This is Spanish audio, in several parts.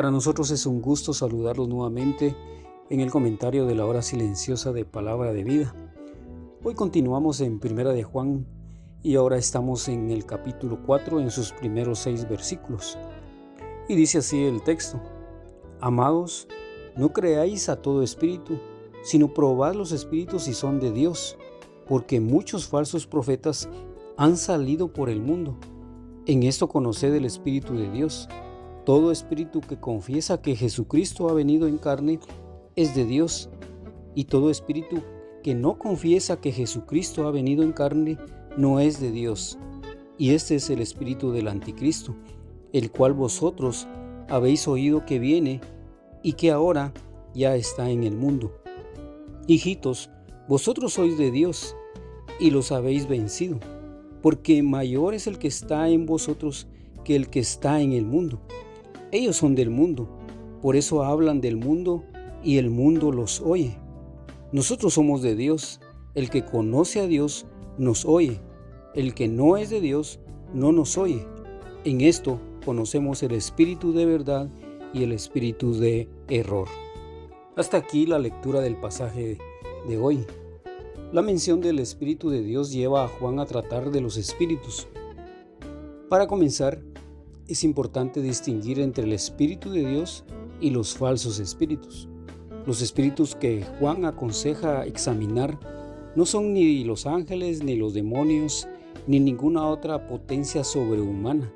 Para nosotros es un gusto saludarlos nuevamente en el comentario de la hora silenciosa de Palabra de Vida. Hoy continuamos en Primera de Juan y ahora estamos en el capítulo 4 en sus primeros seis versículos. Y dice así el texto, Amados, no creáis a todo espíritu, sino probad los espíritus si son de Dios, porque muchos falsos profetas han salido por el mundo. En esto conoced el Espíritu de Dios todo espíritu que confiesa que Jesucristo ha venido en carne es de Dios, y todo espíritu que no confiesa que Jesucristo ha venido en carne no es de Dios. Y este es el espíritu del anticristo, el cual vosotros habéis oído que viene y que ahora ya está en el mundo. Hijitos, vosotros sois de Dios y los habéis vencido, porque mayor es el que está en vosotros que el que está en el mundo. Ellos son del mundo, por eso hablan del mundo y el mundo los oye. Nosotros somos de Dios, el que conoce a Dios nos oye, el que no es de Dios no nos oye. En esto conocemos el espíritu de verdad y el espíritu de error. Hasta aquí la lectura del pasaje de hoy. La mención del Espíritu de Dios lleva a Juan a tratar de los espíritus. Para comenzar, es importante distinguir entre el Espíritu de Dios y los falsos espíritus. Los espíritus que Juan aconseja examinar no son ni los ángeles, ni los demonios, ni ninguna otra potencia sobrehumana.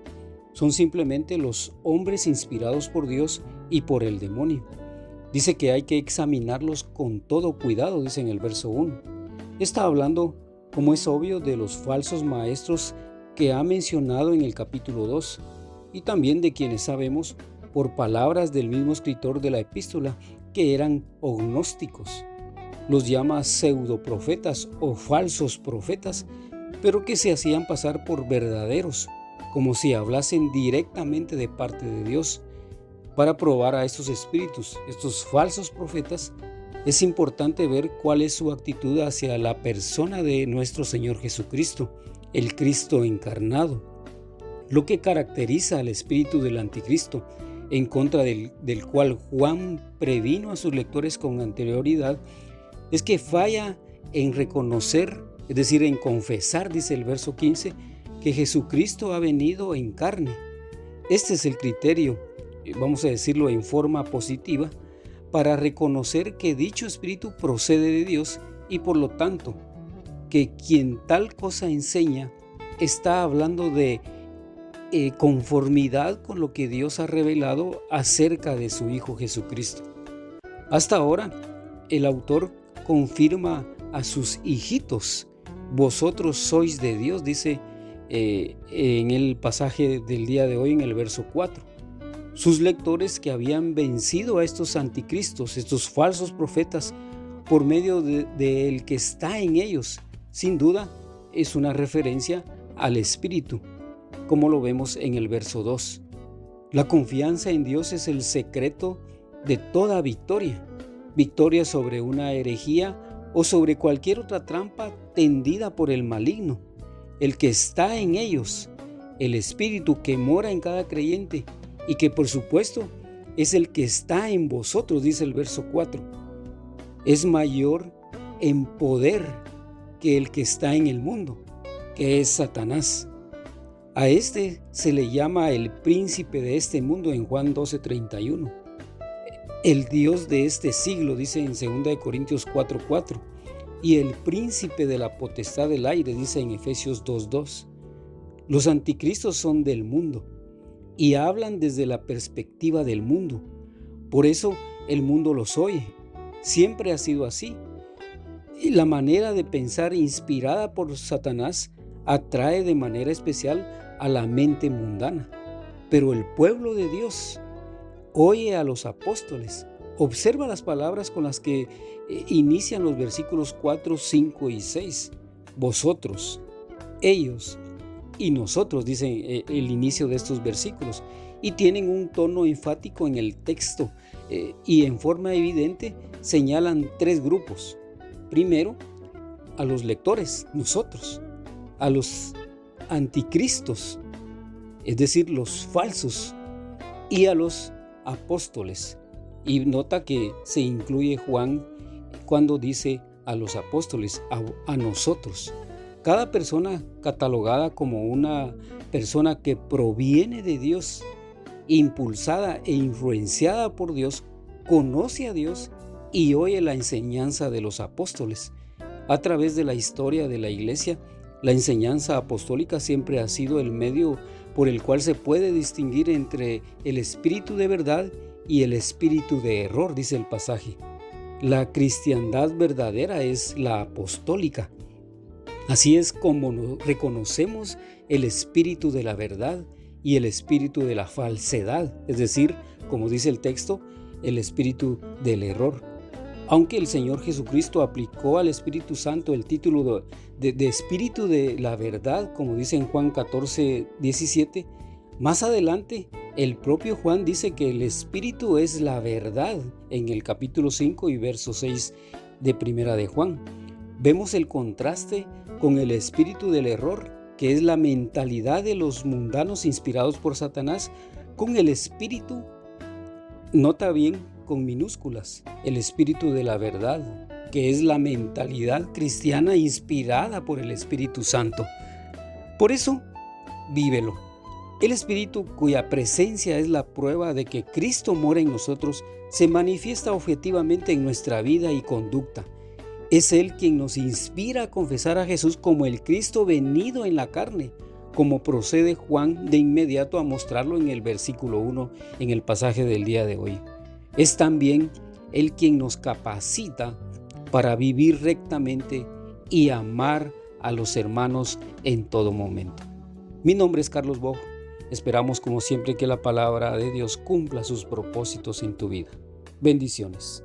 Son simplemente los hombres inspirados por Dios y por el demonio. Dice que hay que examinarlos con todo cuidado, dice en el verso 1. Está hablando, como es obvio, de los falsos maestros que ha mencionado en el capítulo 2 y también de quienes sabemos por palabras del mismo escritor de la epístola que eran agnósticos. Los llama pseudoprofetas o falsos profetas, pero que se hacían pasar por verdaderos, como si hablasen directamente de parte de Dios. Para probar a estos espíritus, estos falsos profetas, es importante ver cuál es su actitud hacia la persona de nuestro Señor Jesucristo, el Cristo encarnado. Lo que caracteriza al espíritu del anticristo, en contra del, cual Juan previno a sus lectores con anterioridad, es que falla en reconocer, es decir, en confesar, dice el verso 15, que Jesucristo ha venido en carne. Este es el criterio, vamos a decirlo en forma positiva, para reconocer que dicho espíritu procede de Dios y por lo tanto que quien tal cosa enseña está hablando de eh, conformidad con lo que Dios ha revelado acerca de su Hijo Jesucristo. Hasta ahora, el autor confirma a sus hijitos, vosotros sois de Dios, dice eh, en el pasaje del día de hoy en el verso 4. Sus lectores que habían vencido a estos anticristos, estos falsos profetas, por medio del que está en ellos, sin duda es una referencia al Espíritu como lo vemos en el verso 2. La confianza en Dios es el secreto de toda victoria, victoria sobre una herejía o sobre cualquier otra trampa tendida por el maligno, el que está en ellos, el Espíritu que mora en cada creyente y que por supuesto es el que está en vosotros, dice el verso 4. Es mayor en poder que el que está en el mundo, que es Satanás. A este se le llama el príncipe de este mundo en Juan 12:31. El Dios de este siglo, dice en 2 Corintios 4:4. Y el príncipe de la potestad del aire, dice en Efesios 2:2. Los anticristos son del mundo y hablan desde la perspectiva del mundo. Por eso el mundo los oye. Siempre ha sido así. la manera de pensar inspirada por Satanás atrae de manera especial a la mente mundana. Pero el pueblo de Dios oye a los apóstoles, observa las palabras con las que eh, inician los versículos 4, 5 y 6. Vosotros, ellos y nosotros, dicen eh, el inicio de estos versículos, y tienen un tono enfático en el texto eh, y en forma evidente señalan tres grupos. Primero, a los lectores, nosotros, a los anticristos, es decir, los falsos, y a los apóstoles. Y nota que se incluye Juan cuando dice a los apóstoles, a, nosotros. Cada persona catalogada como una persona que proviene de Dios, impulsada e influenciada por Dios, conoce a Dios y oye la enseñanza de los apóstoles. A través de la historia de la iglesia, la enseñanza apostólica siempre ha sido el medio por el cual se puede distinguir entre el espíritu de verdad y el espíritu de error, dice el pasaje. La cristiandad verdadera es la apostólica. Así es como reconocemos el espíritu de la verdad y el espíritu de la falsedad, es decir, como dice el texto, el espíritu del error. Aunque el Señor Jesucristo aplicó al Espíritu Santo el título de, Espíritu de la Verdad, como dice en Juan 14, 17, más adelante el propio Juan dice que el Espíritu es la verdad en el capítulo 5 y verso 6 de Primera de Juan. Vemos el contraste con el espíritu del error, que es la mentalidad de los mundanos inspirados por Satanás, con el espíritu, nota bien, con minúsculas, el espíritu de la verdad, que es la mentalidad cristiana inspirada por el Espíritu Santo. Por eso, vívelo. El Espíritu cuya presencia es la prueba de que Cristo mora en nosotros se manifiesta objetivamente en nuestra vida y conducta. Es Él quien nos inspira a confesar a Jesús como el Cristo venido en la carne, como procede Juan de inmediato a mostrarlo en el versículo 1 en el pasaje del día de hoy. Es también Él quien nos capacita para vivir rectamente y amar a los hermanos en todo momento. Mi nombre es Carlos Bog. Esperamos como siempre que la palabra de Dios cumpla sus propósitos en tu vida. Bendiciones.